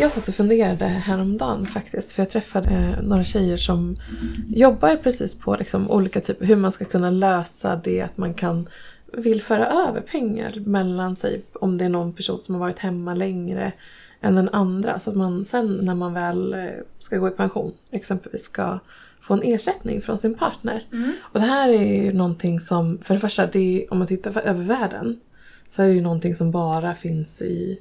jag satt och funderade häromdagen faktiskt. För jag träffade eh, några tjejer som jobbar precis på liksom, olika typer, hur man ska kunna lösa det att man kan vill föra över pengar mellan sig om det är någon person som har varit hemma längre än den andra. Så att man sen när man väl eh, ska gå i pension exempelvis ska få en ersättning från sin partner. Mm. Och det här är ju någonting som, för det första, det är, om man tittar över världen så är det ju någonting som bara finns i,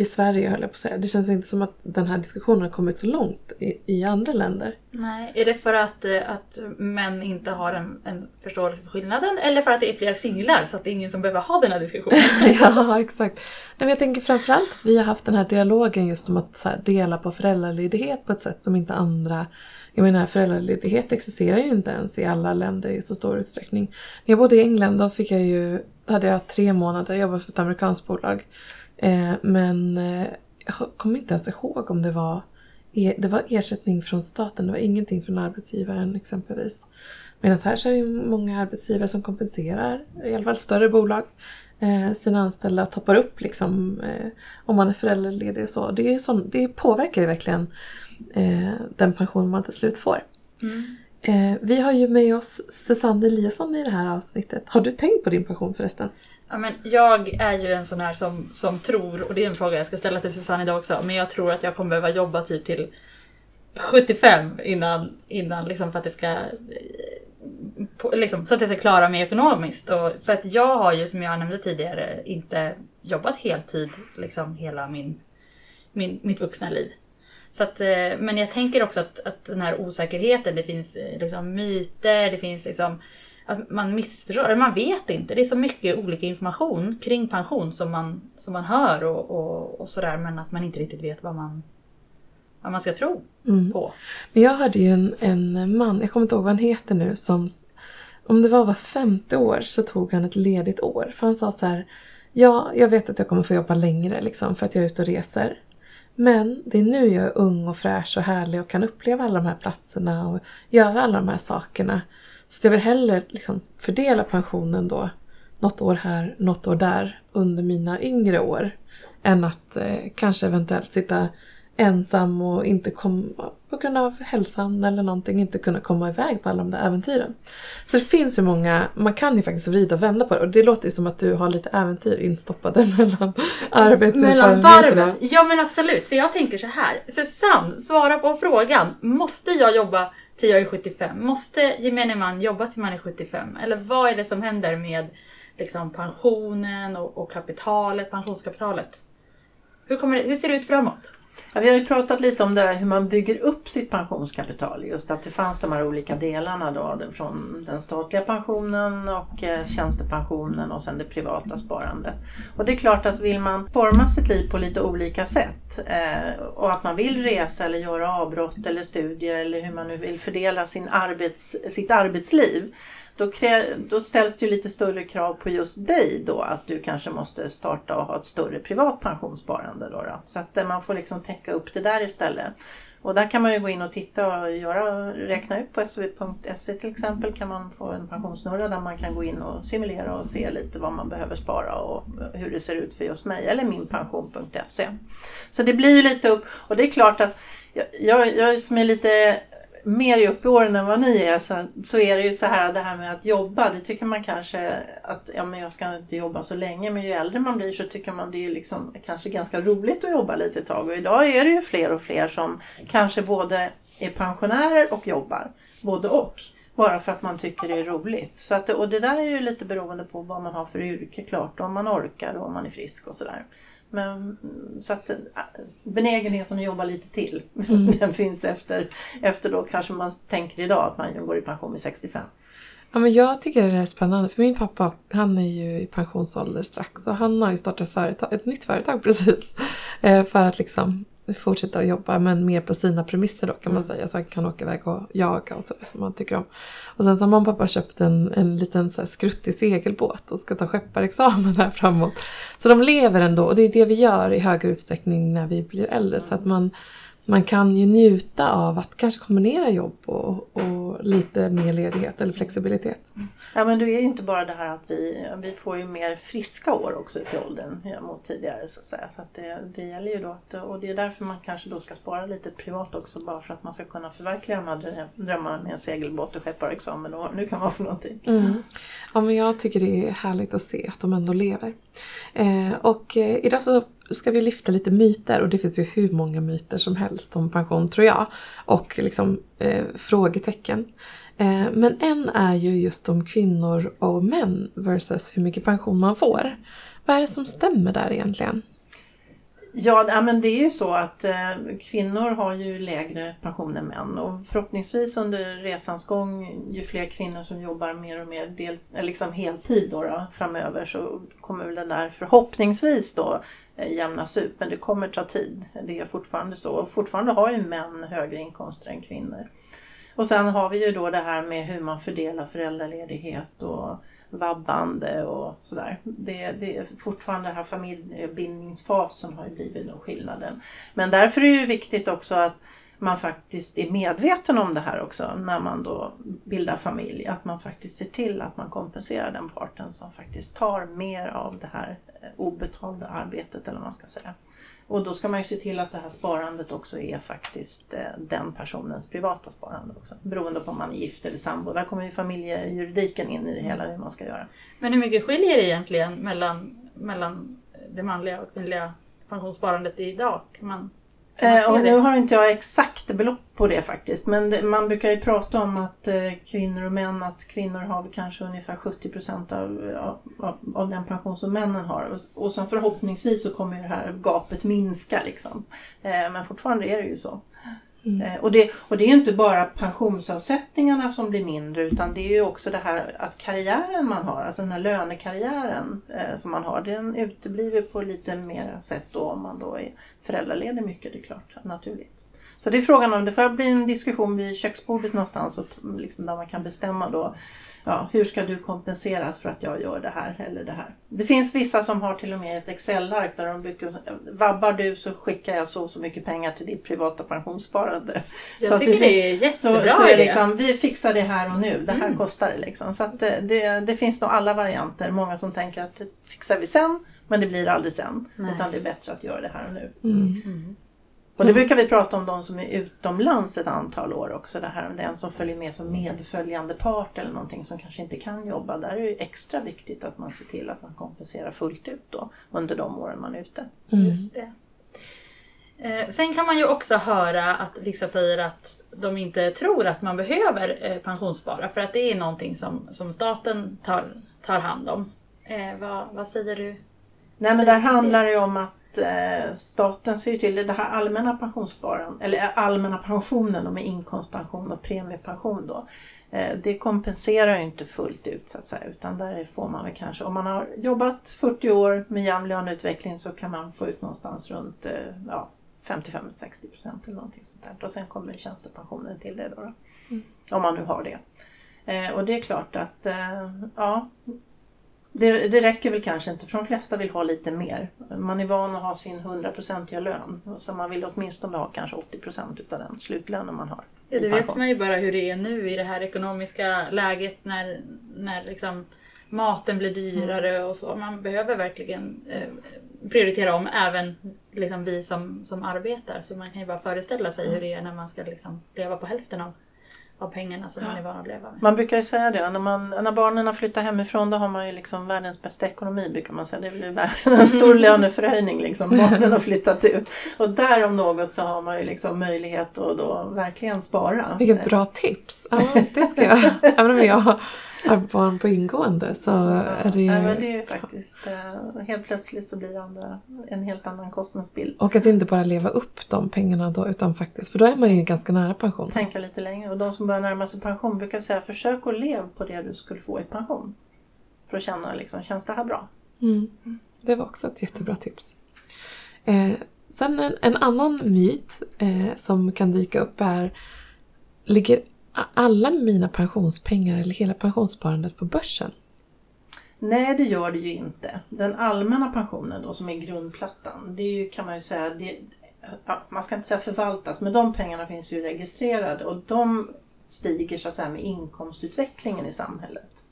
i Sverige höll jag på att säga. Det känns inte som att den här diskussionen har kommit så långt i, i andra länder. Nej, är det för att, eh, att män inte har en, en förståelse för skillnaden eller för att det är fler singlar så att det är ingen som behöver ha den här diskussionen? ja, exakt. Nej, men jag tänker framförallt att vi har haft den här dialogen just om att här, dela på föräldraledighet på ett sätt som inte andra... Jag menar föräldraledighet existerar ju inte ens i alla länder i så stor utsträckning. När jag bodde i England då fick jag ju, hade jag tre månader, jag jobbade för ett amerikanskt bolag. Eh, men eh, jag kommer inte ens ihåg om det var, e- det var ersättning från staten, det var ingenting från arbetsgivaren exempelvis. Medan här så är det många arbetsgivare som kompenserar, i alla fall större bolag, eh, sina anställda och toppar upp liksom, eh, om man är föräldraledig och så. Det, är sån, det påverkar ju verkligen eh, den pension man till slut får. Mm. Vi har ju med oss Susanne Eliasson i det här avsnittet. Har du tänkt på din pension förresten? Ja, men jag är ju en sån här som, som tror, och det är en fråga jag ska ställa till Susanne idag också, men jag tror att jag kommer behöva jobba typ till 75 innan, innan liksom för att det ska på, liksom, så att jag ska klara mig ekonomiskt. Och för att jag har ju som jag nämnde tidigare inte jobbat heltid liksom hela min, min, mitt vuxna liv. Så att, eh, men jag tänker också att, att den här osäkerheten, det finns eh, liksom myter, det finns liksom att man missförstår, eller man vet inte. Det är så mycket olika information kring pension som man, som man hör och, och, och sådär men att man inte riktigt vet vad man, vad man ska tro Mm. på. Men jag hörde ju en, en man, jag kommer inte ihåg vad han heter nu, som om det var var femte år så tog han ett ledigt år. För han sa så här, ja, jag vet att jag kommer få jobba längre liksom för att jag är ute och reser. Men det är nu jag är ung och fräsch och härlig och kan uppleva alla de här platserna och göra alla de här sakerna. Så att jag vill hellre liksom fördela pensionen då, något år här, något år där, under mina yngre år. Än att eh, kanske eventuellt sitta ensam och inte komma, på grund av hälsan eller någonting, inte kunna komma iväg på alla de där äventyren. Så det finns ju många, man kan ju faktiskt vrida och vända på det och det låter ju som att du har lite äventyr instoppade mellan Mellan arbetserfarenheterna. varven. Ja men absolut, så jag tänker så här. Susanne, svara på frågan. Måste jag jobba till jag är 75? Måste gemene man jobba till man är 75? Eller vad är det som händer med liksom, pensionen och, och kapitalet, pensionskapitalet? Hur, kommer det, hur ser det ut framåt? Ja, vi har ju pratat lite om det där hur man bygger upp sitt pensionskapital. Just att det fanns de här olika delarna då. Från den statliga pensionen och eh, tjänstepensionen och sen det privata sparandet. Och det är klart att vill man forma sitt liv på lite olika sätt eh, och att man vill resa eller göra avbrott eller studier eller hur man nu vill fördela sin arbets, sitt arbetsliv. Då, krä, då ställs det ju lite större krav på just dig då att du kanske måste starta och ha ett större privat pensionssparande. Då, då. Så att eh, man får liksom täcka upp det där istället. Och där kan man ju gå in och titta och göra, räkna ut på sv.se till exempel kan man få en pensionssnurra där man kan gå in och simulera och se lite vad man behöver spara och eh, hur det ser ut för just mig eller minpension.se. Så det blir ju lite upp och det är klart att jag, jag, jag som är lite mer upp i åren än vad ni är så, så är det ju så här det här med att jobba. Det tycker man kanske att ja, men jag ska inte jobba så länge men ju äldre man blir så tycker man det är liksom kanske ganska roligt att jobba lite ett tag. Och idag är det ju fler och fler som kanske både är pensionärer och jobbar. Både och. Bara för att man tycker det är roligt. Så att, och det där är ju lite beroende på vad man har för yrke klart. Om man orkar och om man är frisk och sådär. Men, så att äh, benägenheten att jobba lite till, Mm. den finns efter, efter då kanske man tänker idag att man går i pension vid 65. Ja, men jag tycker det är spännande för min pappa han är ju i pensionsålder strax och han har ju startat företag, ett nytt företag precis. Eh, för att liksom fortsätta att jobba men mer på sina premisser då kan man säga. Så han kan åka iväg och jaga och sådär som han tycker om. Och sen så har mamma och pappa köpt en, en liten så här skruttig segelbåt och ska ta skepparexamen här framåt. Så de lever ändå och det är det vi gör i högre utsträckning när vi blir äldre. Så att man, man kan ju njuta av att kanske kombinera jobb och, och lite mer ledighet eller flexibilitet. Ja men det är ju inte bara det här att vi, vi får ju mer friska år också till åldern mot tidigare så att säga. Så att det, det gäller ju då att, och det är därför man kanske då ska spara lite privat också bara för att man ska kunna förverkliga de här drömmarna med en segelbåt och skepparexamen och nu kan vara för någonting. Mm. Ja men jag tycker det är härligt att se att de ändå lever. Eh, och eh, idag så ska vi lyfta lite myter och det finns ju hur många myter som helst om pension tror jag. Och liksom eh, frågetecken. Eh, men en är ju just om kvinnor och män versus hur mycket pension man får. Vad är det som stämmer där egentligen? Ja, men det är ju så att eh, kvinnor har ju lägre pension än män och förhoppningsvis under resans gång ju fler kvinnor som jobbar mer och mer del, eh, liksom heltid då, då, framöver så kommer väl den där förhoppningsvis då eh, jämnas ut men det kommer ta tid. Det är fortfarande så. och Fortfarande har ju män högre inkomster än kvinnor. Och sen har vi ju då det här med hur man fördelar föräldraledighet och vabbande och sådär. Det, det är fortfarande den här familjebildningsfasen har ju blivit den skillnaden. Men därför är det ju viktigt också att man faktiskt är medveten om det här också när man då bildar familj. Att man faktiskt ser till att man kompenserar den parten som faktiskt tar mer av det här eh, obetalda arbetet eller vad man ska säga. Och då ska man ju se till att det här sparandet också är faktiskt eh, den personens privata sparande också. Beroende på om man är gift eller sambo. Där kommer ju familjejuridiken in i det hela, hur man ska göra. Men hur mycket skiljer det egentligen mellan, mellan det manliga och kvinnliga pensionssparandet idag? Kan man Eh, och nu har inte jag exakt belopp på det faktiskt men det, man brukar ju prata om att eh, kvinnor och män, att kvinnor har kanske ungefär 70 procent av, av, av, den pension som männen har. Och, och sen förhoppningsvis så kommer det här gapet minska liksom. Eh, men fortfarande är det ju så. Mm. Eh, och, det, och det är inte bara pensionsavsättningarna som blir mindre utan det är ju också det här att karriären man har, alltså den här lönekarriären eh, som man har, den uteblir på lite mer sätt då om man då är föräldraledig mycket, det är klart, naturligt. Så det är frågan om det får bli en diskussion vid köksbordet någonstans och liksom där man kan bestämma då ja, hur ska du kompenseras för att jag gör det här eller det här. Det finns vissa som har till och med ett Excel-ark där de brukar, vabbar du så skickar jag så så mycket pengar till ditt privata pensionssparande. Jag så tycker det, det är jättebra så, så är liksom, Vi fixar det här och nu, det här mm. kostar det liksom. Så att det, det, det, finns nog alla varianter, många som tänker att det fixar vi sen men det blir aldrig sen. Nej. Utan det är bättre att göra det här och nu. Mm. Mm. Och det brukar vi prata om de som är utomlands ett antal år också. Det här den som följer med som medföljande part eller någonting som kanske inte kan jobba. Där är det extra viktigt att man ser till att man kompenserar fullt ut då under de åren man är ute. Mm. Just det. Eh, sen kan man ju också höra att vissa säger att de inte tror att man behöver eh, pensionsspara för att det är någonting som, som staten tar, tar hand om. Eh, vad, vad säger du? Nej men där handlar det om att eh, staten ser till det, det här allmänna pensionssparandet, eller eh, allmänna pensionen med inkomstpension och premiepension då. Eh, det kompenserar ju inte fullt ut så att säga utan där får man väl kanske, om man har jobbat 40 år med jämn löneutveckling så kan man få ut någonstans runt eh, ja, 55-60 procent eller någonting sånt där. Och sen kommer tjänstepensionen till det då. då. Mm. Om man nu har det. Och det är klart att ja, det, det räcker väl kanske inte för de flesta vill ha lite mer. Man är van att ha sin 100-procentiga lön så man vill åtminstone ha kanske 80 procent utav den slutlönen man har. Ja, det vet man ju bara hur det är nu i det här ekonomiska läget när, när liksom maten blir dyrare mm. och så. Man behöver verkligen eh, prioritera om även liksom vi som, som arbetar. Så man kan ju bara föreställa sig mm. hur det är när man ska liksom leva på hälften av av pengarna som ja. man är van att leva med. Man brukar ju säga det, när, man, när barnen har flyttat hemifrån då har man ju liksom världens bästa ekonomi brukar man säga. Det blir en stor löneförhöjning liksom, barnen har flyttat ut. Och där om något så har man ju liksom möjlighet att då verkligen spara. Vilket bra tips! Ja, det ska jag, även om jag har barn på ingående så ja, är det... Ja, men det är faktiskt, eh, helt plötsligt så blir det en helt annan kostnadsbild. Och att inte bara leva upp de pengarna då utan faktiskt, för då är man ju ganska nära pension. Tänka lite längre och de som börjar närma sig pension brukar säga försök att leva på det du skulle få i pension. För att känna liksom, känns det här bra? Mm. Det var också ett jättebra tips. Eh, sen en, en annan myt eh, som kan dyka upp är Ligger alla mina pensionspengar eller hela pensionssparandet på börsen? Nej, det gör det ju inte. Den allmänna pensionen då som är grundplattan, det är ju, kan man ju säga, det, ja, man ska inte säga förvaltas, men de pengarna finns ju registrerade och de stiger så att säga med inkomstutvecklingen i samhället.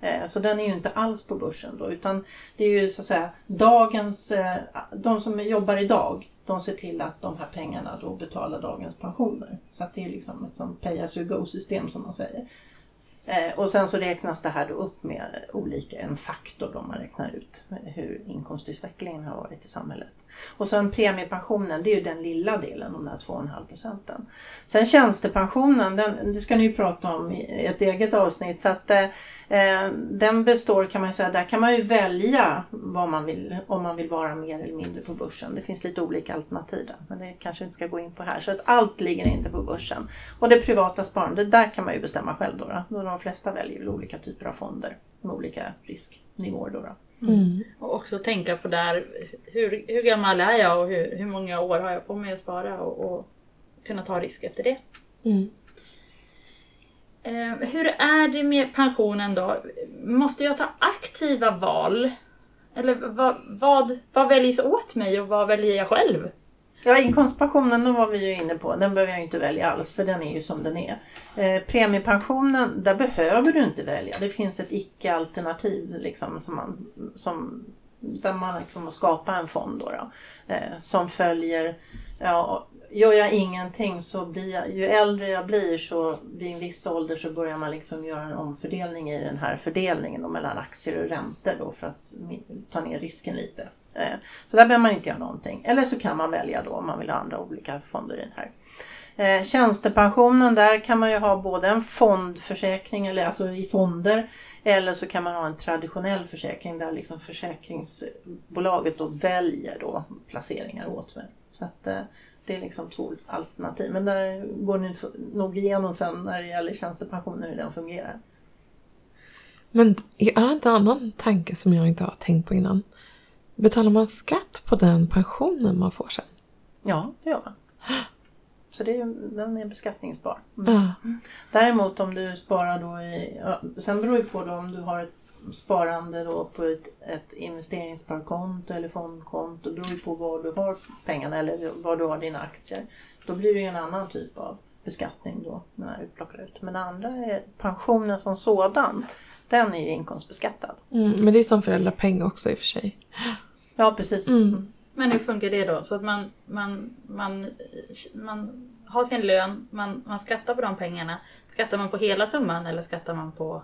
Eh, så den är ju inte alls på börsen då utan det är ju så att säga dagens, eh, de som jobbar idag de ser till att de här pengarna då betalar dagens pensioner. Så att det är liksom ett sånt pay as you go system som man säger. Eh, och sen så räknas det här då upp med olika, en faktor då man räknar ut hur inkomstutvecklingen har varit i samhället. Och sen premiepensionen, det är ju den lilla delen, de där 2,5 procenten. Sen tjänstepensionen, den, det ska ni ju prata om i ett eget avsnitt. Så att, eh, den består kan man ju säga, där kan man ju välja vad man vill, om man vill vara mer eller mindre på börsen. Det finns lite olika alternativ där, men det kanske inte ska gå in på här. Så att allt ligger inte på börsen. Och det privata sparandet, där kan man ju bestämma själv då. då de flesta väljer väl olika typer av fonder med olika risknivåer då. då. Mm. Och också tänka på där, hur, hur gammal är jag och hur, hur många år har jag på mig att spara och, och kunna ta risk efter det. Mm. Eh, hur är det med pensionen då? Måste jag ta aktiva val? Eller vad, vad, vad väljs åt mig och vad väljer jag själv? Ja, inkomstpensionen då var vi ju inne på. Den behöver jag inte välja alls för den är ju som den är. Eh, premiepensionen, där behöver du inte välja. Det finns ett icke-alternativ liksom, som man, som, där man liksom skapar en fond då, då eh, som följer Ja, gör jag ingenting så blir jag, ju äldre jag blir så vid en viss ålder så börjar man liksom göra en omfördelning i den här fördelningen då, mellan aktier och räntor då för att ta ner risken lite. Eh, så där behöver man inte göra någonting. Eller så kan man välja då om man vill ha andra olika fonder i den här. Eh, Tjänstepensionen, där kan man ju ha både en fondförsäkring, eller alltså i fonder, eller så kan man ha en traditionell försäkring där liksom försäkringsbolaget då väljer då placeringar åt mig. Så att eh, det är liksom två alternativ. Men där går ni nog igenom sen när det gäller tjänstepensionen hur den fungerar. Men jag har en annan tanke som jag inte har tänkt på innan. Betalar man skatt på den pensionen man får sen? Ja, det gör man. Så det den är beskattningsbar. Ja. Däremot om du sparar då i, ja, sen beror det på då om du har ett sparande då på ett, ett investeringssparkonto eller fondkonto, beror ju på var du har pengarna eller var du har dina aktier. Då blir det ju en annan typ av beskattning då när du plockar ut. Men det andra är pensionen som sådan, den är ju inkomstbeskattad. Mm, men det är som föräldrapeng också i och för sig. Ja precis. Mm. Mm. Men hur funkar det då? Så att man, man, man, man har sin lön, man, man skattar på de pengarna. Skattar man på hela summan eller skattar man på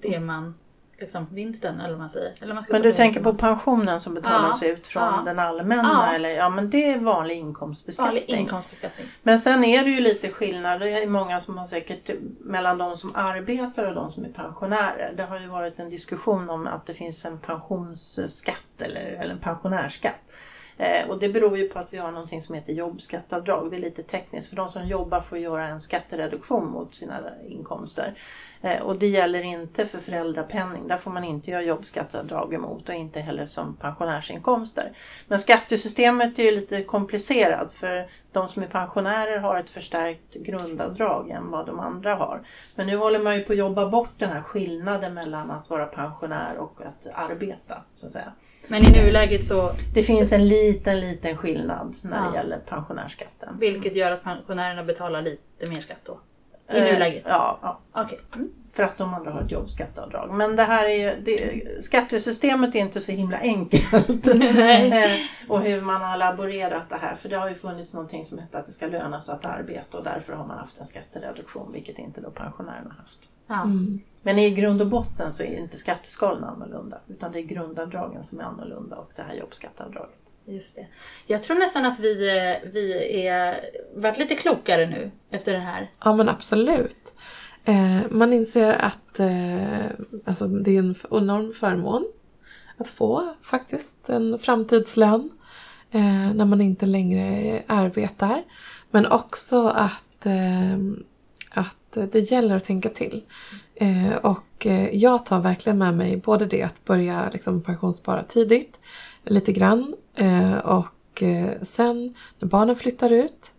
det man, liksom vinsten eller vad man säger? Eller man Men du tänker på summan. pensionen som betalas Ja, ut från ja. den allmänna Ja. eller ja men det är vanlig inkomstbeskattning. vanlig inkomstbeskattning? Men sen är det ju lite skillnad, det är många som har säkert mellan de som arbetar och de som är pensionärer. Det har ju varit en diskussion om att det finns en pensionsskatt eller, eller en pensionärsskatt. Eh, och det beror ju på att vi har någonting som heter jobbskatteavdrag. Det är lite tekniskt för de som jobbar får göra en skattereduktion mot sina inkomster. Eh, och det gäller inte för föräldrapenning. Där får man inte göra jobbskatteavdrag emot och inte heller som pensionärsinkomster. Men skattesystemet är ju lite komplicerat för de som är pensionärer har ett förstärkt grundavdrag än vad de andra har. Men nu håller man ju på att jobba bort den här skillnaden mellan att vara pensionär och att arbeta. Så att säga. Men i nuläget så, Det finns en liten, liten skillnad när det Ja. gäller pensionärsskatten. vilket gör att pensionärerna betalar lite mer skatt då? I Eh, nuläget? Ja, ja, Okej. Mm. För att de andra har ett jobbskatteavdrag. Men det här är, det, skattesystemet är inte så himla enkelt. Och hur man har laborerat det här. För det har ju funnits någonting som heter att det ska löna sig att arbeta och därför har man haft en skattereduktion, vilket inte då pensionärerna har haft. Ja. Mm. Men i grund och botten så är inte skatteskalorna annorlunda utan det är grundavdragen som är annorlunda och det här jobbskatteavdraget. Just det. Jag tror nästan att vi, eh, vi är varit lite klokare nu efter den här. Ja men absolut. Eh, man inser att eh, alltså, det är en enorm förmån att få faktiskt en framtidslön eh, när man inte längre arbetar. Men också att, eh, att det gäller att tänka till. Eh, och eh, jag tar verkligen med mig både det att börja liksom, pensionsspara tidigt, lite grann, eh, och eh, sen när barnen flyttar ut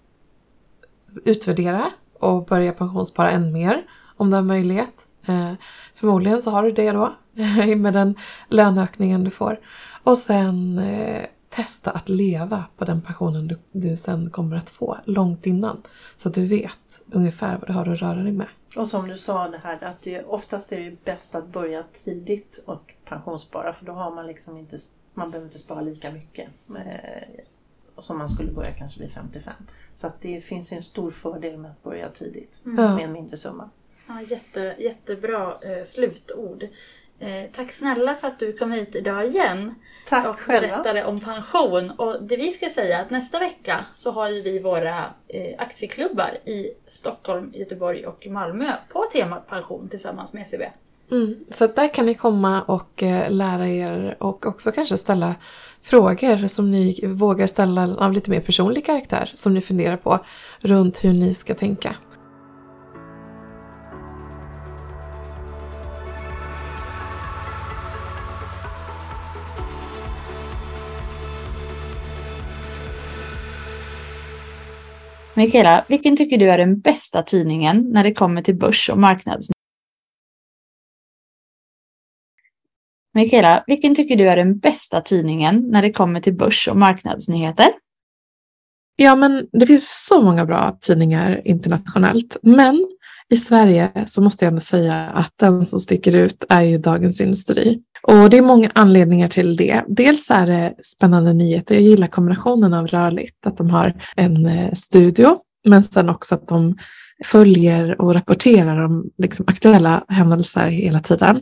utvärdera och börja pensionsspara än mer om du har möjlighet. Eh, förmodligen så har du det då med den löneökningen du får. Och sen eh, testa att leva på den pensionen du, du sen kommer att få långt innan. Så att du vet ungefär vad du har att röra dig med. Och som du sa det här att det, oftast är det bäst att börja tidigt och pensionsspara för då har man liksom inte, man behöver inte spara lika mycket eh, som man skulle börja kanske vid 55. Så att det finns en stor fördel med att börja tidigt Mm. med en mindre summa. Ja, jätte, jättebra eh, slutord. Eh, tack snälla för att du kom hit idag igen Tack och själva! berättade om pension. Och det vi ska säga är att nästa vecka så har ju vi våra eh, aktieklubbar i Stockholm, Göteborg och Malmö på temat pension tillsammans med SEB. Mm. Så att där kan ni komma och eh, lära er och också kanske ställa frågor som ni vågar ställa av lite mer personlig karaktär som ni funderar på runt hur ni ska tänka. Mikaela, vilken tycker du är den bästa tidningen när det kommer till börs och marknads... Mikaela, vilken tycker du är den bästa tidningen när det kommer till börs och marknadsnyheter? Ja, men det finns så många bra tidningar internationellt. Men i Sverige så måste jag ändå säga att den som sticker ut är ju Dagens Industri. Och det är många anledningar till det. Dels är det spännande nyheter. Jag gillar kombinationen av rörligt, att de har en eh, studio, men sen också att de följer och rapporterar om liksom, aktuella händelser hela tiden.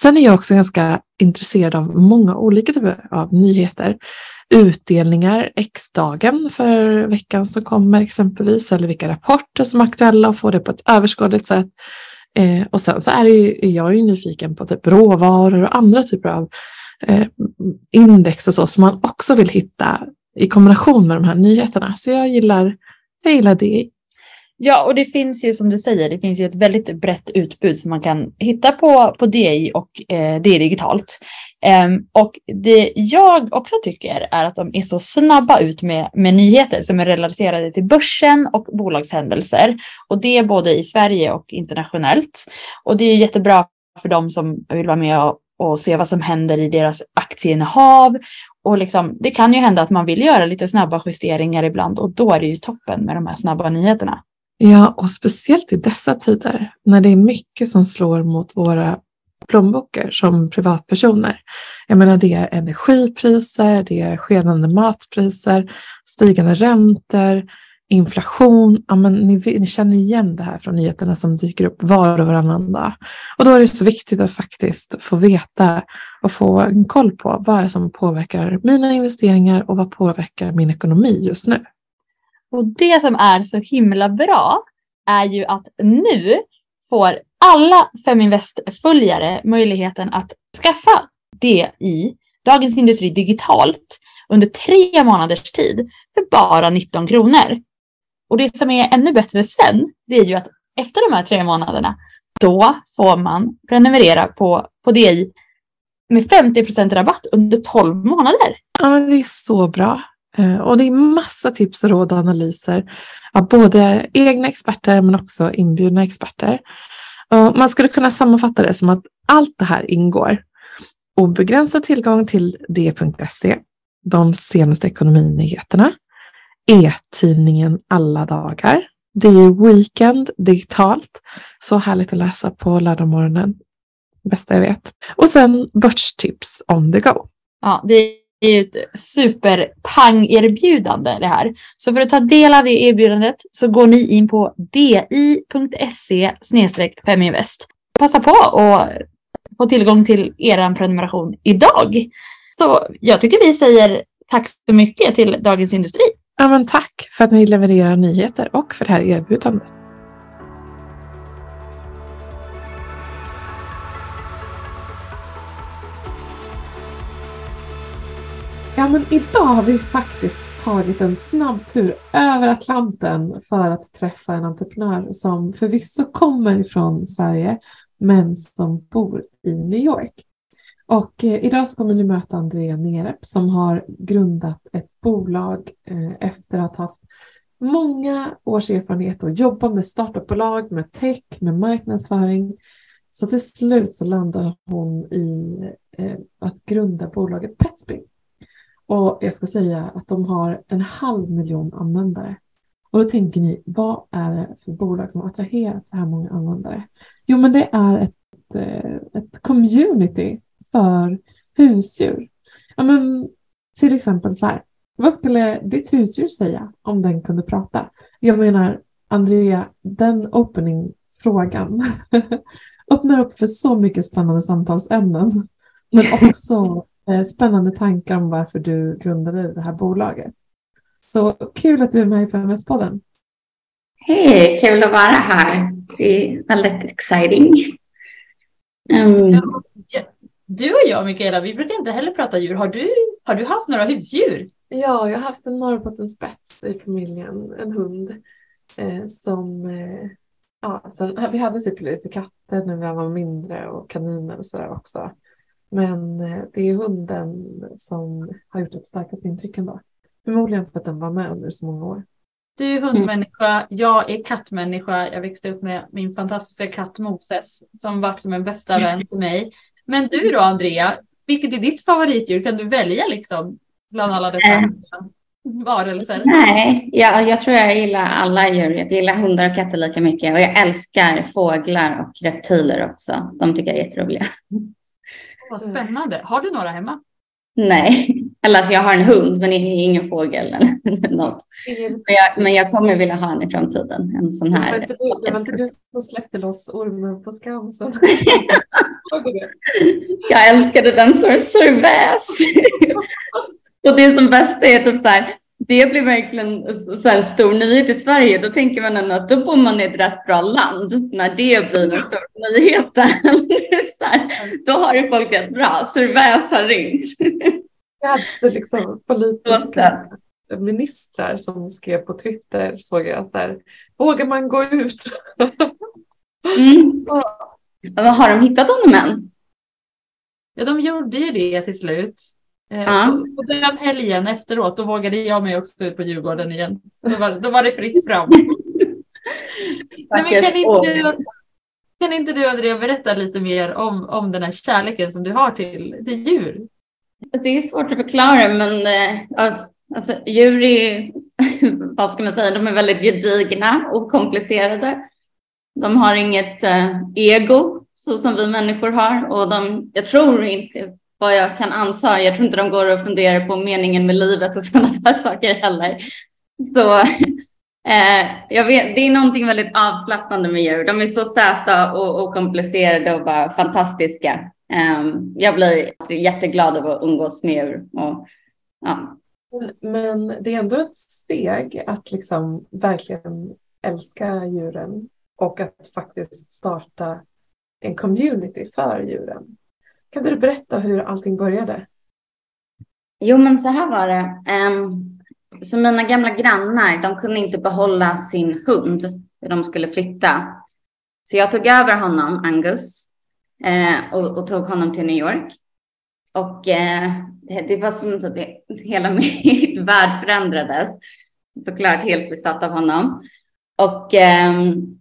Sen är jag också ganska intresserad av många olika typer av nyheter. Utdelningar, X-dagen för veckan som kommer exempelvis, eller vilka rapporter som är aktuella och få det på ett överskådligt sätt. Eh, och sen så är, det ju, är jag ju nyfiken på typ råvaror och andra typer av eh, index och så som man också vill hitta i kombination med de här nyheterna. Så jag gillar, jag gillar det. Ja, och det finns ju som du säger, det finns ju ett väldigt brett utbud som man kan hitta på, på DI och eh, DI digitalt. Ehm, och det jag också tycker är att de är så snabba ut med, med nyheter som är relaterade till börsen och bolagshändelser. Och det är både i Sverige och internationellt. Och det är jättebra för dem som vill vara med och, och se vad som händer i deras aktieinnehav. Och liksom, det kan ju hända att man vill göra lite snabba justeringar ibland och då är det ju toppen med de här snabba nyheterna. Ja, och speciellt i dessa tider när det är mycket som slår mot våra plånböcker som privatpersoner. Jag menar det är energipriser, det är skenande matpriser, stigande räntor, inflation. Ja, men ni, ni känner igen det här från nyheterna som dyker upp var och varannan dag. Och då är det så viktigt att faktiskt få veta och få en koll på vad är som påverkar mina investeringar och vad påverkar min ekonomi just nu. Och det som är så himla bra är ju att nu får alla Feminvest-följare möjligheten att skaffa det i Dagens Industri digitalt under tre månaders tid för bara 19 kronor. Och det som är ännu bättre sen, det är ju att efter de här tre månaderna, då får man prenumerera på, på DI med 50% rabatt under 12 månader. Ja, men det är så bra. Eh, och det är massa tips och råd och analyser av både egna experter men också inbjudna experter. Och man skulle kunna sammanfatta det som att allt det här ingår. Obegränsad tillgång till d.se, de senaste ekonominyheterna, e-tidningen alla dagar, det är Weekend digitalt, så härligt att läsa på lördagmorgonen, bästa jag vet. Och sen börstips on the go. Ja, det är ju ett superpang-erbjudande det här. Så för att ta del av det erbjudandet så går ni in på di.se feminvest. Passa på att få tillgång till er prenumeration idag. Så jag tycker vi säger tack så mycket till Dagens Industri. Ja, men tack för att ni levererar nyheter och för det här erbjudandet. Ja, men idag har vi faktiskt tagit en snabb tur över Atlanten för att träffa en entreprenör som förvisso kommer från Sverige men som bor i New York. Och eh, idag så kommer ni möta Andrea Nerep som har grundat ett bolag eh, efter att ha haft många års erfarenhet och jobba med startupbolag, med tech, med marknadsföring. Så till slut så landade hon i eh, att grunda bolaget Petsby. Och jag ska säga att de har en halv miljon användare. Och då tänker ni, vad är det för bolag som har attraherat så här många användare? Jo, men det är ett, eh, ett community för husdjur. Ja, men till exempel så här, vad skulle ditt husdjur säga om den kunde prata? Jag menar, Andrea, den opening-frågan öppnar upp för så mycket spännande samtalsämnen. Men också spännande tankar om varför du grundade det här bolaget. Så kul att du är med i FMS-podden. Hej, kul att vara här. Det är väldigt exciting. Um, du och jag, Mikaela, vi brukar inte heller prata djur. Har du, har du haft några husdjur? Ja, jag har haft en norrbottenspets i familjen, en hund. Eh, som, eh, ja, sen, vi hade typ lite katter när vi var mindre och kaniner och sådär också. Men eh, det är hunden som har gjort ett starkast intryck ändå. Förmodligen för att den var med under så många år. Du är hundmänniska, jag är kattmänniska. Jag växte upp med min fantastiska katt Moses som varit som en bästa mm. vän till mig. Men du då Andrea, vilket är ditt favoritdjur? Kan du välja liksom bland alla dessa äh. varelser? Nej, jag, jag tror jag gillar alla djur. Jag gillar hundar och katter lika mycket och jag älskar fåglar och reptiler också. De tycker jag är jätteroliga. Vad spännande. Har du några hemma? Nej, eller alltså jag har en hund men ingen fågel eller något. Men jag, men jag kommer vilja ha en i framtiden. En sån här. Det var inte du, det var inte du som släppte loss ormen på Skansen? jag älskade den sorväs. Och det som bäst är typ så här, det blir verkligen så en stor nyhet i Sverige. Då tänker man ändå att då bor man i ett rätt bra land när det blir den stora nyheten. här, då har ju folk rätt bra. Surväs har ringt. Jag hade liksom politiska ministrar som skrev på Twitter såg jag så här, vågar man gå ut? mm. Har de hittat honom än? Ja, de gjorde ju det till slut. Eh, ja. Så på den helgen efteråt, då vågade jag mig också ut på Djurgården igen. Då var, då var det fritt fram. Nej, kan, inte du, kan inte du, Andrea, berätta lite mer om, om den här kärleken som du har till, till djur? Det är svårt att förklara, men äh, alltså, djur är, vad ska man säga, de är väldigt gedigna och komplicerade. De har inget äh, ego så som vi människor har och de, jag tror inte vad jag kan anta. Jag tror inte de går och funderar på meningen med livet och sådana där saker heller. Så eh, jag vet, det är någonting väldigt avslappnande med djur. De är så söta och, okomplicerade och bara fantastiska. Eh, jag blir jätteglad av att umgås med djur. Och, ja. Men det är ändå ett steg att liksom verkligen älska djuren och att faktiskt starta en community för djuren. Kan du berätta hur allting började? Jo, men så här var det. Ehm, så mina gamla grannar, de kunde inte behålla sin hund när de skulle flytta. Så jag tog över honom, Angus, eh, och, och, tog honom till New York. Och eh, det, var som att hela min värld förändrades. Såklart helt besatt av honom. Och ehm,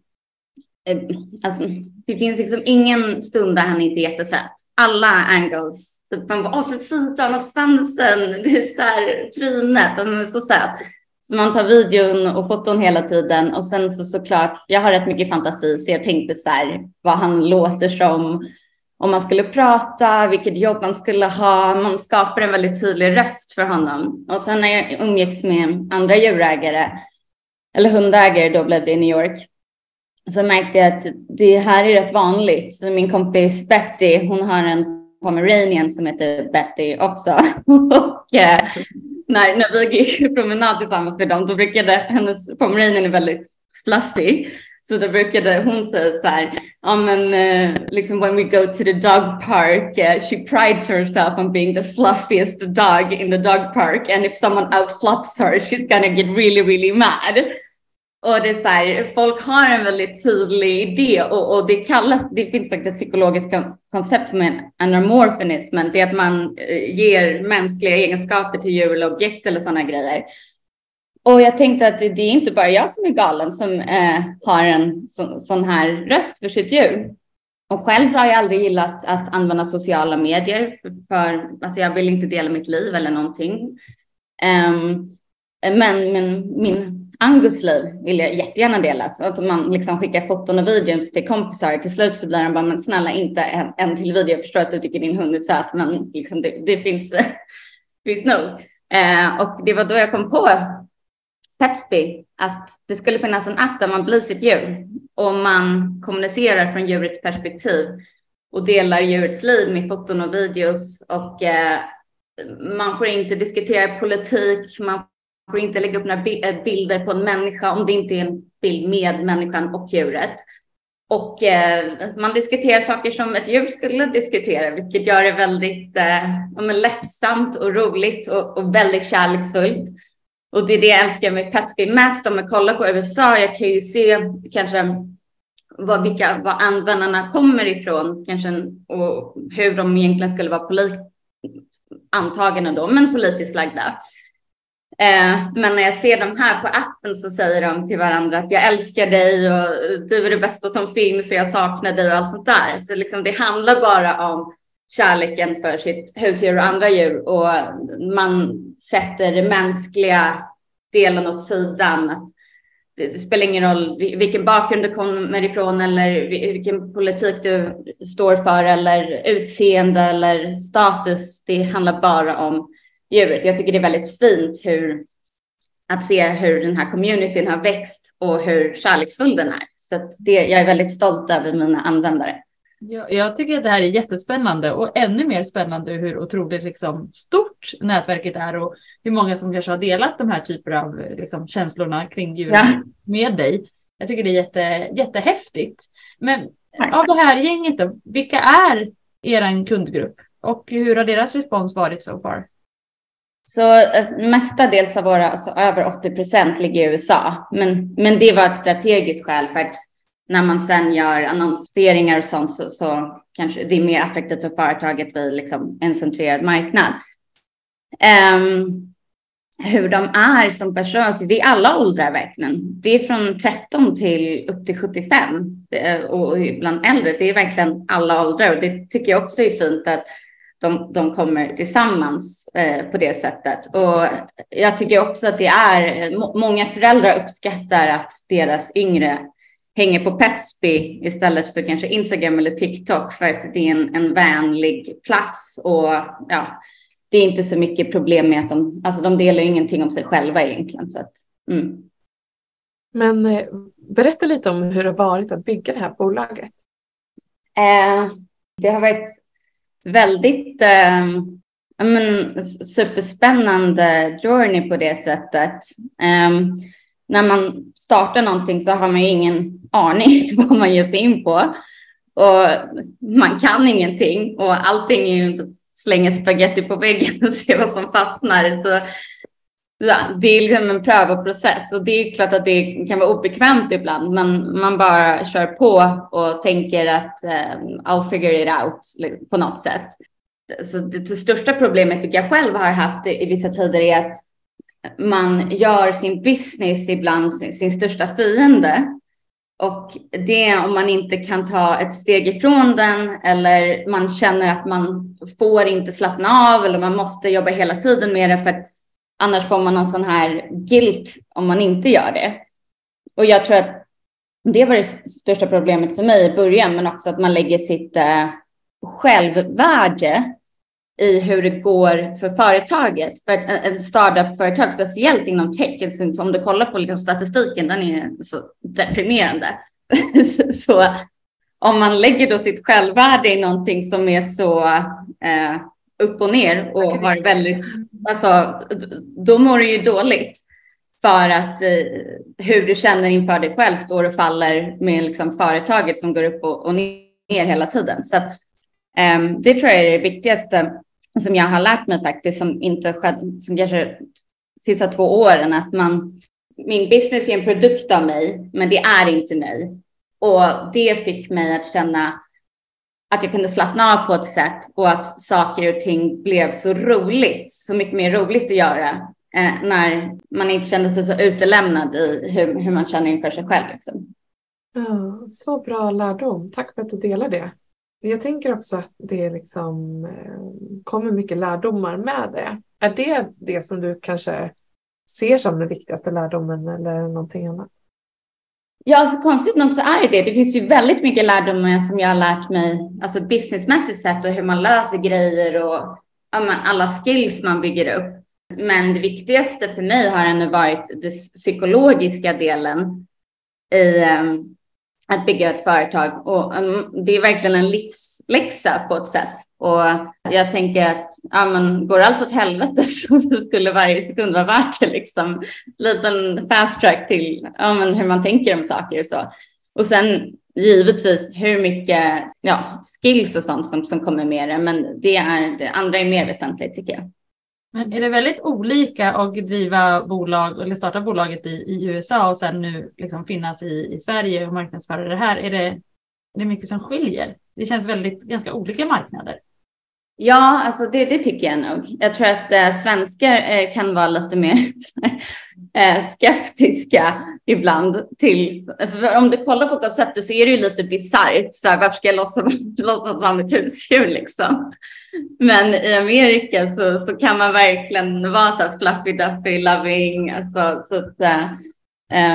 eh, alltså, det finns liksom ingen stund där han inte är jättesöt. Alla angles, typ man bara, från sidan och svansen, det är så här, trynet, han är så söt. Så man tar videon och foton hela tiden och sen så såklart, jag har rätt mycket fantasi så jag tänkte så här vad han låter som, om man skulle prata, vilket jobb man skulle ha. Man skapar en väldigt tydlig röst för honom. Och sen när jag umgicks med andra djurägare eller hundägare, då blev det i New York, så märkte jag att det här är rätt vanligt. Så min kompis Betty, hon har en pomeranian som heter Betty också. och eh, när, när vi gick promenad tillsammans med dem, då brukade hennes pomeranian är väldigt fluffy. Så då brukade hon säga så här, ja men uh, liksom when we go to the dog park, uh, she prides herself on being the fluffiest dog in the dog park and if someone outfluffs her she's gonna get really really mad. Och det är så här, folk har en väldigt tydlig idé och, och det kallas, det finns faktiskt ett psykologiskt koncept som är anamorphinism, det är att man eh, ger mänskliga egenskaper till djur eller objekt eller sådana grejer. Och jag tänkte att det är inte bara jag som är galen som eh, har en så, sån här röst för sitt djur. Och själv så har jag aldrig gillat att använda sociala medier för, för alltså jag vill inte dela mitt liv eller någonting. Um, men, men min Angus liv vill jag jättegärna dela. Så att man liksom skickar foton och videos till kompisar. Till slut så blir de bara, men snälla inte en, en till video. Jag förstår att du tycker din hund är söt, men liksom det, det finns, finns nog. Eh, och det var då jag kom på Petsby, att det skulle finnas en app där man blir sitt djur och man kommunicerar från djurets perspektiv och delar djurets liv med foton och videos och eh, man får inte diskutera politik, man får inte lägga upp några eh, bilder på en människa om det inte är en bild med människan och djuret. Och eh, man diskuterar saker som ett djur skulle diskutera, vilket gör det väldigt eh, lättsamt och roligt och, och väldigt kärleksfullt. Och det är det jag älskar med Petsby mest. Om man kollar på USA, jag kan ju se kanske vad, vilka, vad användarna kommer ifrån kanske, och hur de egentligen skulle vara polit, antagna då, men politiskt lagda. Eh, men när jag ser dem här på appen så säger de till varandra att jag älskar dig och du är det bästa som finns och jag saknar dig och allt sånt där. Så liksom, det handlar bara om kärleken för sitt husdjur och andra djur och man sätter den mänskliga delen åt sidan. Att det, det, spelar ingen roll vilken bakgrund du kommer ifrån eller vilken politik du står för eller utseende eller status. Det handlar bara om djuret. Jag tycker det är väldigt fint hur att se hur den här communityn har växt och hur kärleksfull den är. Så det, jag är väldigt stolt över mina användare. Jag, jag tycker att det här är jättespännande och ännu mer spännande hur otroligt liksom, stort nätverket är och hur många som kanske har delat de här typer av liksom, känslorna kring djuren ja. med dig. Jag tycker det är jätte, jättehäftigt. Men av det här gänget då, vilka är er kundgrupp och hur har deras respons varit so far? Så alltså, mestadels av våra, alltså, över 80 procent ligger i USA, men, men det var ett strategiskt skäl för att när man sen gör annonseringar och sånt så, så kanske det är mer attraktivt för företaget vid liksom en centrerad marknad. Um, hur de är som personer, det är alla åldrar verkligen. Det är från 13 till upp till 75 eh, och bland äldre. Det är verkligen alla åldrar och det tycker jag också är fint att de, de kommer tillsammans eh, på det sättet. Och jag tycker också att det är många föräldrar uppskattar att deras yngre hänger på Petsby istället för kanske Instagram eller TikTok för att det är en, en vänlig plats och ja, det är inte så mycket problem med att de, alltså de delar ingenting om sig själva egentligen. Så att, mm. Men eh, berätta lite om hur det har varit att bygga det här bolaget. Eh, det har varit väldigt eh, men, superspännande journey på det sättet. Eh, när man startar någonting så har man ju ingen aning vad man ger sig in på. Och man kan ingenting och allting är ju inte slänga spaghetti på väggen och se vad som fastnar. Så, det är liksom en prövoprocess och det är klart att det kan vara obekvämt ibland, men man bara kör på och tänker att um, I'll figure it out på något sätt. Så det, största problemet jag själv har haft i, i vissa tider är att man gör sin business ibland sin, sin största fiende. Och det om man inte kan ta ett steg ifrån den eller man känner att man får inte slappna av eller man måste jobba hela tiden med det för att annars får man någon sån här guilt om man inte gör det. Och jag tror att det var det största problemet för mig i början, men också att man lägger sitt eh, självvärde i hur det går för företaget. För eh, ett startup-företag, speciellt inom tech, alltså om du kollar på liksom statistiken, den är så deprimerande. så om man lägger då sitt självvärde i någonting som är så eh, upp och ner och har väldigt, alltså, då mår du ju dåligt. För att eh, hur du känner inför dig själv står och faller med liksom, företaget som går upp och, och ner hela tiden. Så att, eh, det tror jag är det viktigaste som jag har lärt mig faktiskt som inte skett, som kanske sista två åren, att man, min business är en produkt av mig, men det är inte mig. Och det fick mig att känna att jag kunde slappna av på ett sätt och att saker och ting blev så roligt, så mycket mer roligt att göra eh, när man inte kände sig så utelämnad i hur, hur man känner inför sig själv. Liksom. Ja, så bra lärdom. Tack för att du delar det. Jag tänker också att det liksom eh, kommer mycket lärdomar med det. Är det det som du kanske ser som den viktigaste lärdomen eller någonting annat? Ja, alltså konstigt nog så är det det. Det finns ju väldigt mycket lärdomar som jag har lärt mig, alltså businessmässigt sett och hur man löser grejer och ja, alla skills man bygger upp. Men det viktigaste för mig har ändå varit den psykologiska delen i um, att bygga ett företag. Och um, det är verkligen en livsläxa på ett sätt. Och jag tänker att ja, men, går allt åt helvete så skulle varje sekund vara värt det. Liksom. Liten fast track till ja, men, hur man tänker om saker och så. Och sen givetvis hur mycket ja, skills och sånt som, som kommer med det. Men det, är, det andra är mer väsentligt tycker jag. Men är det väldigt olika att driva bolag eller starta bolaget i, i USA och sen nu liksom finnas i, i Sverige och marknadsföra det här? Är det, är det mycket som skiljer? Det känns väldigt ganska olika marknader. Ja, alltså det, det tycker jag nog. Jag tror att äh, svenskar äh, kan vara lite mer äh, skeptiska ibland till, för om du kollar på konceptet så är det ju lite bisarrt. Så här, varför ska jag låtsas, låtsas vara mitt husdjur liksom? Men i Amerika så, så kan man verkligen vara så här fluffy duffy loving. Alltså, så, att,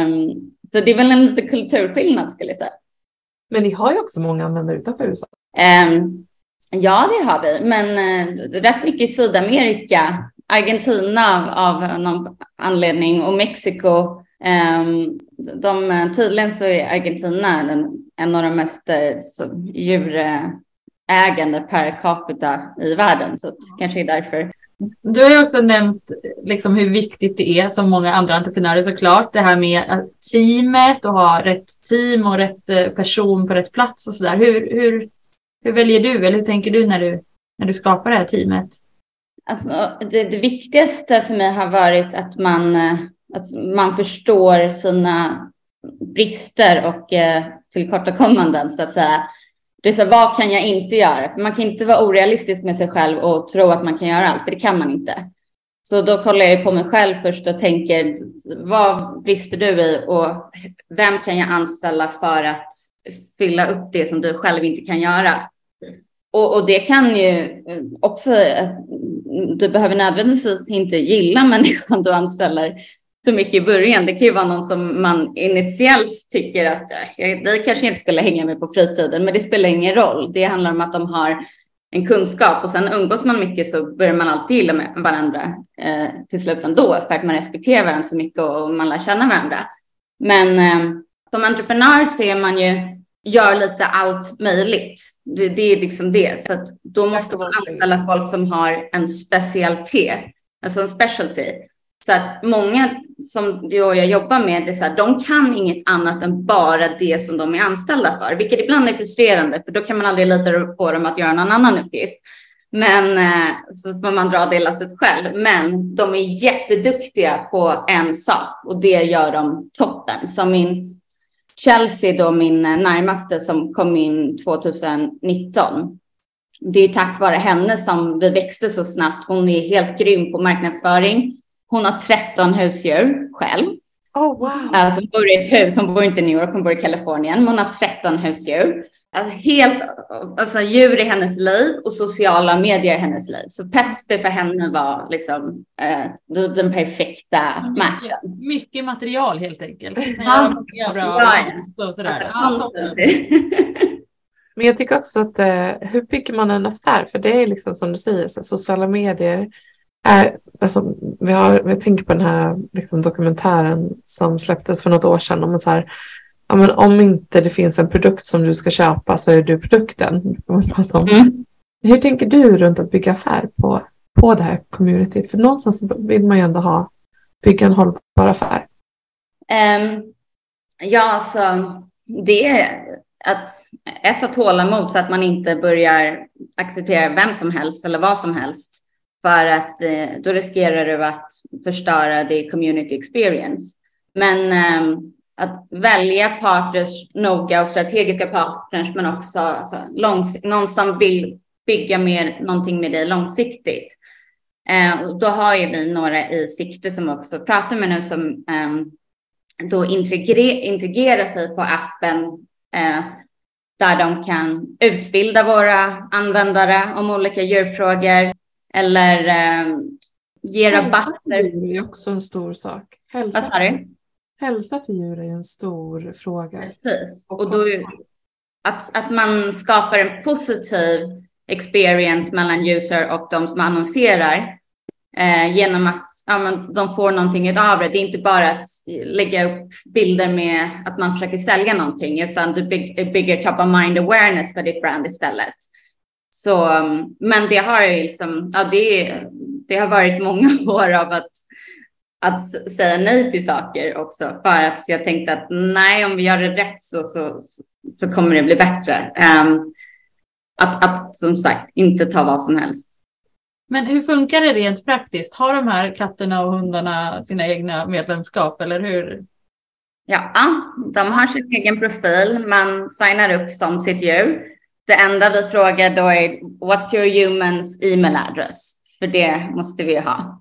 um, så det är väl en liten kulturskillnad skulle jag säga. Men ni har ju också många användare utanför USA. Um, Ja, det har vi, men eh, rätt mycket i Sydamerika. Argentina av, av någon anledning och Mexiko. Eh, de, tydligen så är Argentina en, en av de mest eh, så, djurägande per capita i världen, så kanske är därför. Du har ju också nämnt liksom hur viktigt det är som många andra entreprenörer såklart. Det här med teamet och ha rätt team och rätt eh, person på rätt plats och sådär. Hur, hur hur väljer du eller hur tänker du när du, när du skapar det här teamet? Alltså, det, det viktigaste för mig har varit att man, eh, att man förstår sina brister och eh, tillkortakommanden så att säga. Det är så, vad kan jag inte göra? För man kan inte vara orealistisk med sig själv och tro att man kan göra allt, för det kan man inte. Så då kollar jag på mig själv först och tänker, vad brister du i och vem kan jag anställa för att fylla upp det som du själv inte kan göra? Och, och det kan ju eh, också, eh, du behöver nödvändigtvis inte gilla människan du anställer så mycket i början. Det kan ju vara någon som man initiellt tycker att det kanske inte skulle hänga med på fritiden, men det spelar ingen roll. Det handlar om att de har en kunskap och sen umgås man mycket så börjar man alltid gilla med varandra eh, till slut ändå för att man respekterar varandra så mycket och man lär känna varandra. Men eh, som entreprenör ser man ju gör lite allt möjligt. Det, det är liksom det. Så att då måste man anställa folk som har en specialitet, alltså en specialty. Så att många som jag jobbar med, det så här, de kan inget annat än bara det som de är anställda för, vilket ibland är frustrerande, för då kan man aldrig lita på dem att göra någon annan uppgift. Men eh, så får man dra det lasset själv. Men de är jätteduktiga på en sak och det gör de toppen. Som min Chelsea då min närmaste som kom in 2019. Det är tack vare henne som vi växte så snabbt. Hon är helt grym på marknadsföring. Hon har 13 husdjur själv. Oh, wow. Alltså, hon bor i ett hus, hon bor inte i New York, hon bor i Kalifornien. Hon har 13 husdjur. Alltså, helt, alltså djur i hennes liv och sociala medier i hennes liv. Så Petsby för henne var liksom eh, den perfekta matchen. Mycket material helt enkelt. Ja, ja, ja. Så, sådär. Alltså, Men jag tycker också att eh, hur bygger man en affär? För det är liksom som du säger, så sociala medier är, alltså, vi har, jag tänker på den här liksom, dokumentären som släpptes för något år sedan om så här, ja, men om inte det finns en produkt som du ska köpa så är du produkten. Mm. Hur tänker du runt att bygga affär på, på det här communityt? För någonstans vill man ju ändå ha, bygga en hållbar affär. Um, ja, alltså det är att ett ha tålamod så att man inte börjar acceptera vem som helst eller vad som helst. För att eh, då riskerar du att förstöra det community experience. Men um, att välja partners noga och strategiska partners, men också alltså, någon som vill bygga mer någonting med dig långsiktigt. Eh, och då har ju vi några i sikte som också pratar med nu som eh, då integrera, integrera sig på appen eh, där de kan utbilda våra användare om olika djurfrågor eller eh, ge rabatter. Hälsa djur är också en stor sak. Hälsa, Vad sa du? Hälsa för djur är en stor fråga. Precis. Och Och då, att, att man skapar en positiv experience mellan user och de som annonserar eh, genom att ja, men de får någonting av det. Det är inte bara att lägga upp bilder med att man försöker sälja någonting, utan du bygg, bygger top of mind awareness för ditt brand istället. Så, um, men det har ju liksom, ja, det, det har varit många år av att, att säga nej till saker också för att jag tänkte att nej, om vi gör det rätt så, så, så kommer det bli bättre. Um, att, att som sagt inte ta vad som helst. Men hur funkar det rent praktiskt? Har de här katterna och hundarna sina egna medlemskap eller hur? Ja, de har sin egen profil. Man signar upp som sitt djur. Det enda vi frågar då är what's your humans email address? För det måste vi ha.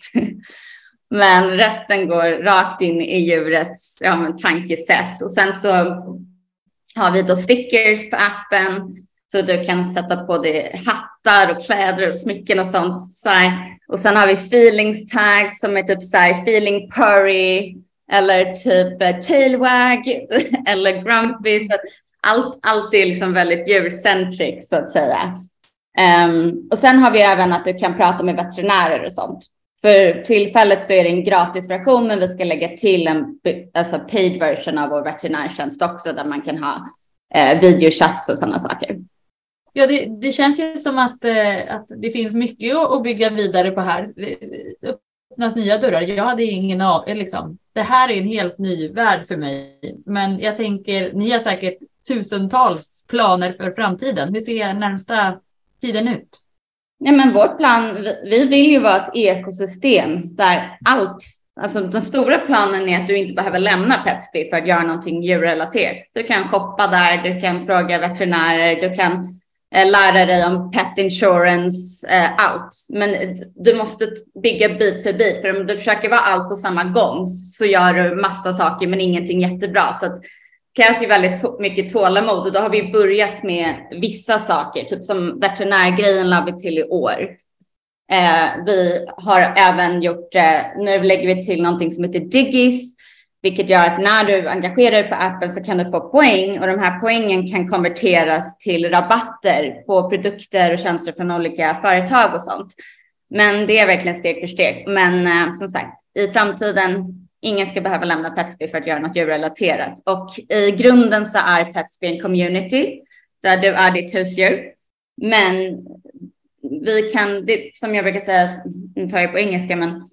Men resten går rakt in i djurets ja, men, tankesätt. Och sen så har vi då stickers på appen så du kan sätta på dig hattar och kläder och smycken och sånt. Så här. Och sen har vi feelings tag som är typ så här feeling purry eller typ eh, tailwag eller grumpy. Så allt, allt är liksom väldigt djurcentric så att säga. Um, och sen har vi även att du kan prata med veterinärer och sånt. För tillfället så är det en gratisversion, men vi ska lägga till en alltså paid version av vår veterinärtjänst också, där man kan ha eh, videochats och sådana saker. Ja, det, det känns ju som att, eh, att det finns mycket att bygga vidare på här. Det öppnas nya dörrar. Jag hade ingen aning, liksom. Det här är en helt ny värld för mig. Men jag tänker, ni har säkert tusentals planer för framtiden. Hur ser närmsta tiden ut? Nej men vår plan, vi, vi vill ju vara ett ekosystem där allt, alltså den stora planen är att du inte behöver lämna Petsby för att göra någonting djurrelaterat. Du kan shoppa där, du kan fråga veterinärer, du kan eh, lära dig om pet insurance, eh, allt. Men du måste bygga bit för bit, för om du försöker vara allt på samma gång så gör du massa saker men ingenting jättebra. Så att krävs ju väldigt mycket tålamod och då har vi börjat med vissa saker, typ som veterinärgrejen la vi till i år. Eh, vi har även gjort, eh, nu lägger vi till någonting som heter Diggis, vilket gör att när du engagerar dig på appen så kan du få poäng och de här poängen kan konverteras till rabatter på produkter och tjänster från olika företag och sånt. Men det är verkligen steg för steg. Men eh, som sagt, i framtiden ingen ska behöva lämna Petsby för att göra något djurrelaterat. Och i grunden så är Petsby en community där du är ditt husdjur. Men vi kan, det, som jag brukar säga, nu tar jag på engelska, men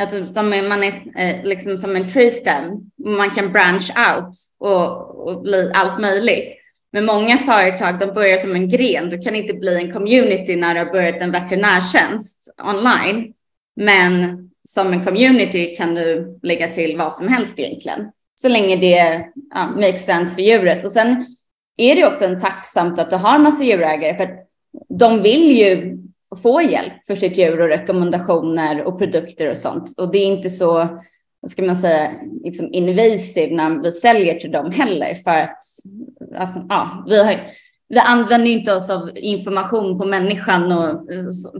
Alltså, som man är eh, liksom som en tree stem. Man kan branch out och, och bli allt möjligt. Men många företag, de börjar som en gren. Du kan inte bli en community när du har börjat en veterinärtjänst online. Men som en community kan du lägga till vad som helst egentligen. Så länge det ja, makes sense för djuret. Och sen är det också en tacksamt att du har massa djurägare för att de vill ju få hjälp för sitt djur och rekommendationer och produkter och sånt. Och det är inte så, vad ska man säga, liksom invasive när vi säljer till dem heller för att alltså, ja, vi har vi använder inte oss av information på människan och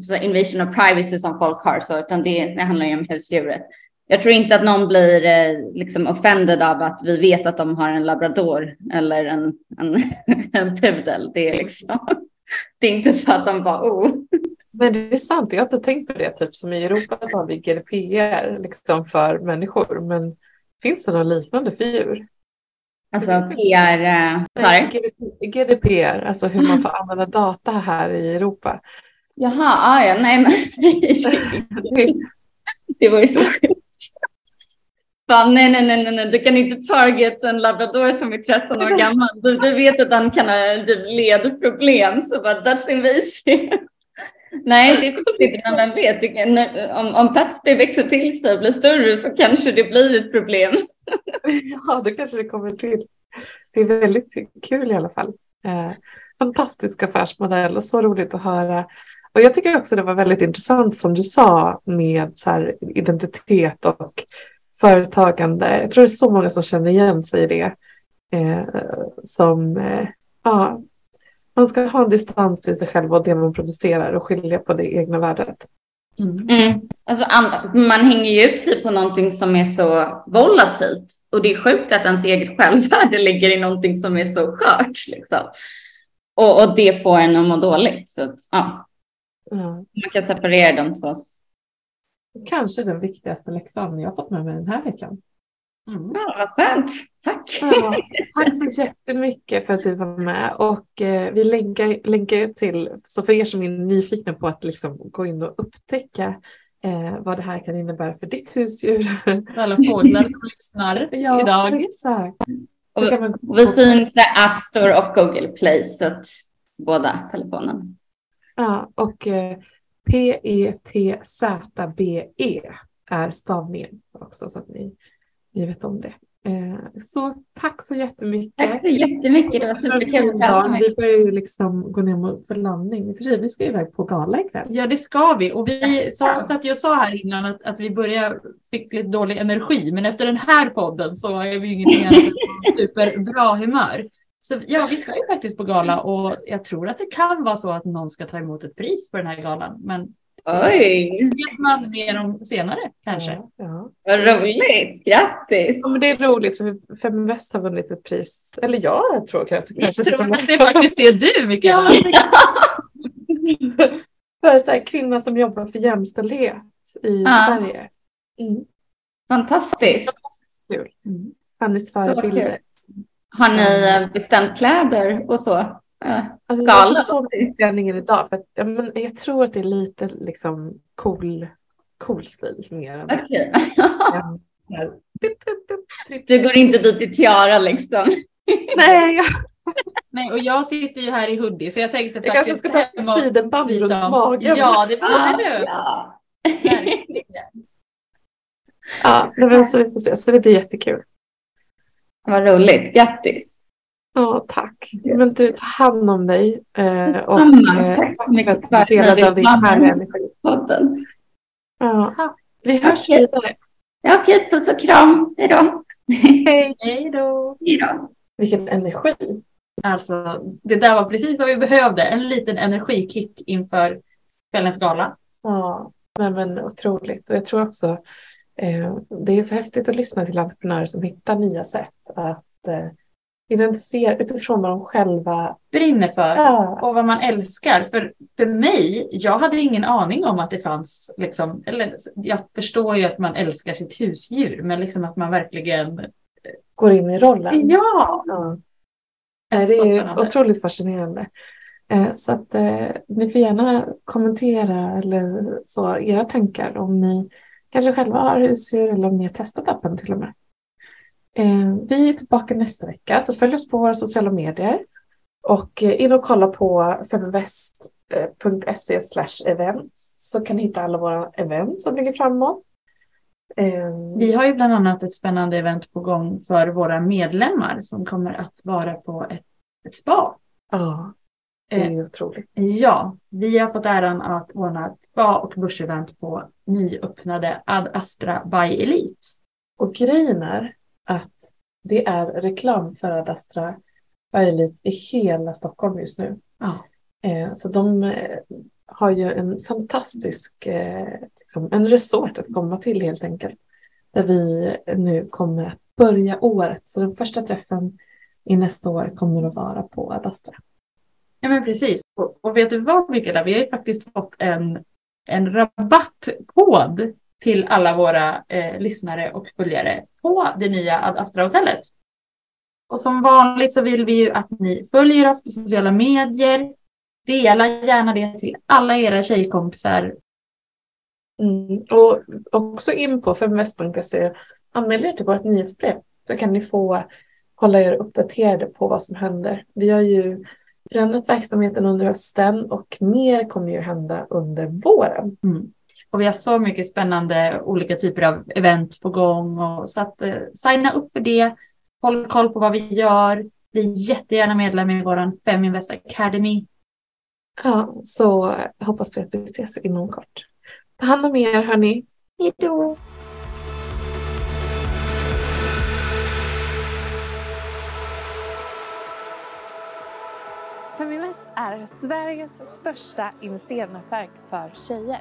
så invasion of privacy som folk har, så, utan det, det handlar ju om husdjuret. Jag tror inte att någon blir eh, liksom offended av att vi vet att de har en labrador eller en, en, en pudel. Det är liksom, det är inte så att de bara oh. Men det är sant, jag har inte tänkt på det. Typ som i Europa så har vi GDPR liksom för människor, men finns det något liknande för djur? Alltså PR, sorry? GDPR, alltså hur man får använda data här i Europa. Jaha, ah, ja, nej men det var ju så sjukt. Fan, nej, nej, nej, nej, du kan inte target en labrador som är 13 år gammal. Du, du vet att han kan ha typ ledproblem, så bara that's invasive. Nej, det är inte, men vem vet, om, om Patsby växer till sig och blir större så kanske det blir ett problem. Ja, det kanske det kommer till. Det är väldigt kul i alla fall. Eh, fantastisk affärsmodell och så roligt att höra. Och jag tycker också det var väldigt intressant som du sa med så här, identitet och företagande. Jag tror det är så många som känner igen sig i det. Eh, som, eh, ja, man ska ha en distans till sig själv och det man producerar och skilja på det egna värdet. Mm. Mm. Alltså, an- man hänger ju upp sig på någonting som är så volatilt. Och det är sjukt att ens eget självvärde ligger i någonting som är så skört. Liksom. Och, och det får en att må dåligt. Så att, ja, Ja. man kan separera de två. Kanske den viktigaste läxan jag fått med mig den här veckan. Mm. Ja, vad skönt. Tack. Ja, tack så jättemycket för att du var med och eh, vi länkar, länkar ut till, så för er som är nyfikna på att liksom gå in och upptäcka eh, vad det här kan innebära för ditt husdjur. Alla fåglar som lyssnar idag. Exakt. Och man Vi finns i App Store och Google Play, så att båda telefonen. Ja, och eh, P-E-T-Z-B-E är stavningen också så att ni, ni vet om det. Eh, så tack så jättemycket. Tack så jättemycket. Det var superkul att prata med Vi börjar ju liksom gå ner för landning. I och för sig, vi ska iväg på gala ikväll. Ja, det ska vi. Och vi sa, satt jag sa här innan att, att vi börjar fick lite dålig energi, men efter den här podden så är vi ingenting annat än superbra humör. Så ja, vi ska ju faktiskt på gala och jag tror att det kan vara så att någon ska ta emot ett pris på den här galan. Men Oj, det vet man mer om senare kanske. Ja, ja. vad roligt. Grattis. Ja, men det är roligt för Feminvest har vunnit ett pris. Eller jag tror kanske. Jag tror att det är faktiskt det du, Mikaela. för så här, kvinna som jobbar för jämställdhet i Ja. Sverige. Mm. Fantastiskt. Fantastiskt kul. Mm. Fannis Så förebilder. Har ni eh, bestämt kläder och så? Alltså, jag satt på mig klänningen idag för att ja, men jag tror att det är lite liksom cool, cool stil mer än än så här. Du går inte dit i tiara liksom? Nej, jag, Nej, och jag sitter ju här i hoodie så jag tänkte jag kanske faktiskt ska ta hem och sidenband runt magen. Ja, det borde du. Ja. Ja, men så vi får se. Så det blir jättekul. Vad roligt. Grattis. Ja, tack. Men du, ta hand om dig. Eh, och, Detsamma. eh, Tack så mycket för att du delade av din härliga energi. Ja. Vi hörs Okej. vidare. Ja, okej. Puss och kram. Hej då. Hej. Hej då. Hej då. Vilken energi. Alltså, det där var precis vad vi behövde. En liten energikick inför kvällens gala. Ja, men, men otroligt. Och jag tror också eh, det är så häftigt att lyssna till entreprenörer som hittar nya sätt att eh, identifiera utifrån vad de själva... Brinner för. Ja, Och vad man älskar. För, för mig, jag hade ingen aning om att det fanns, liksom, eller jag förstår ju att man älskar sitt husdjur, men liksom att man verkligen, går in i rollen. ja! Ja. Det är spännande. otroligt fascinerande. Eh, Så att eh, ni får gärna kommentera eller så era tankar om ni kanske själva har husdjur eller om ni har testat appen till och med. Eh, Vi är tillbaka nästa vecka så följ oss på våra sociala medier och eh, in och kolla på feminvest.se events så kan ni hitta alla våra event som ligger framåt. Eh, Vi har ju bland annat ett spännande event på gång för våra medlemmar som kommer att vara på ett, ett spa. Ja, det är otroligt. Ja, vi har fått äran att ordna ett spa och börsevent på nyöppnade Ad Astra by Elite. Och grejen är att det är reklam för Adastra Violet i hela Stockholm just nu. Ja. Eh, så de eh, har ju en fantastisk eh, liksom, en resort att komma till helt enkelt. Där vi nu kommer att börja året. Så den första träffen i nästa år kommer att vara på Adastra. Ja men precis. Och, och vet du vad Mikaela, vi har ju faktiskt fått en, en rabattkod till alla våra eh, lyssnare och följare på det nya Ad Astra-hotellet. Och som vanligt så vill vi ju att ni följer oss på sociala medier. Dela gärna det till alla era tjejkompisar. Mm. Och också in på feminvest.se anmäl er till vårt nyhetsbrev så kan ni få hålla er uppdaterade på vad som händer. Vi har ju förändrat verksamheten under hösten och mer kommer ju hända under våren. Och vi har så mycket spännande olika typer av event på gång. Och, så att eh, signa upp för det. Håll koll på vad vi gör. Bli jättegärna medlem i vår Feminvest Academy. Ja, så hoppas vi att vi ses inom kort. Ta hand om er hörni. Hejdå. Feminvest är Sveriges största investeringsnätverk för tjejer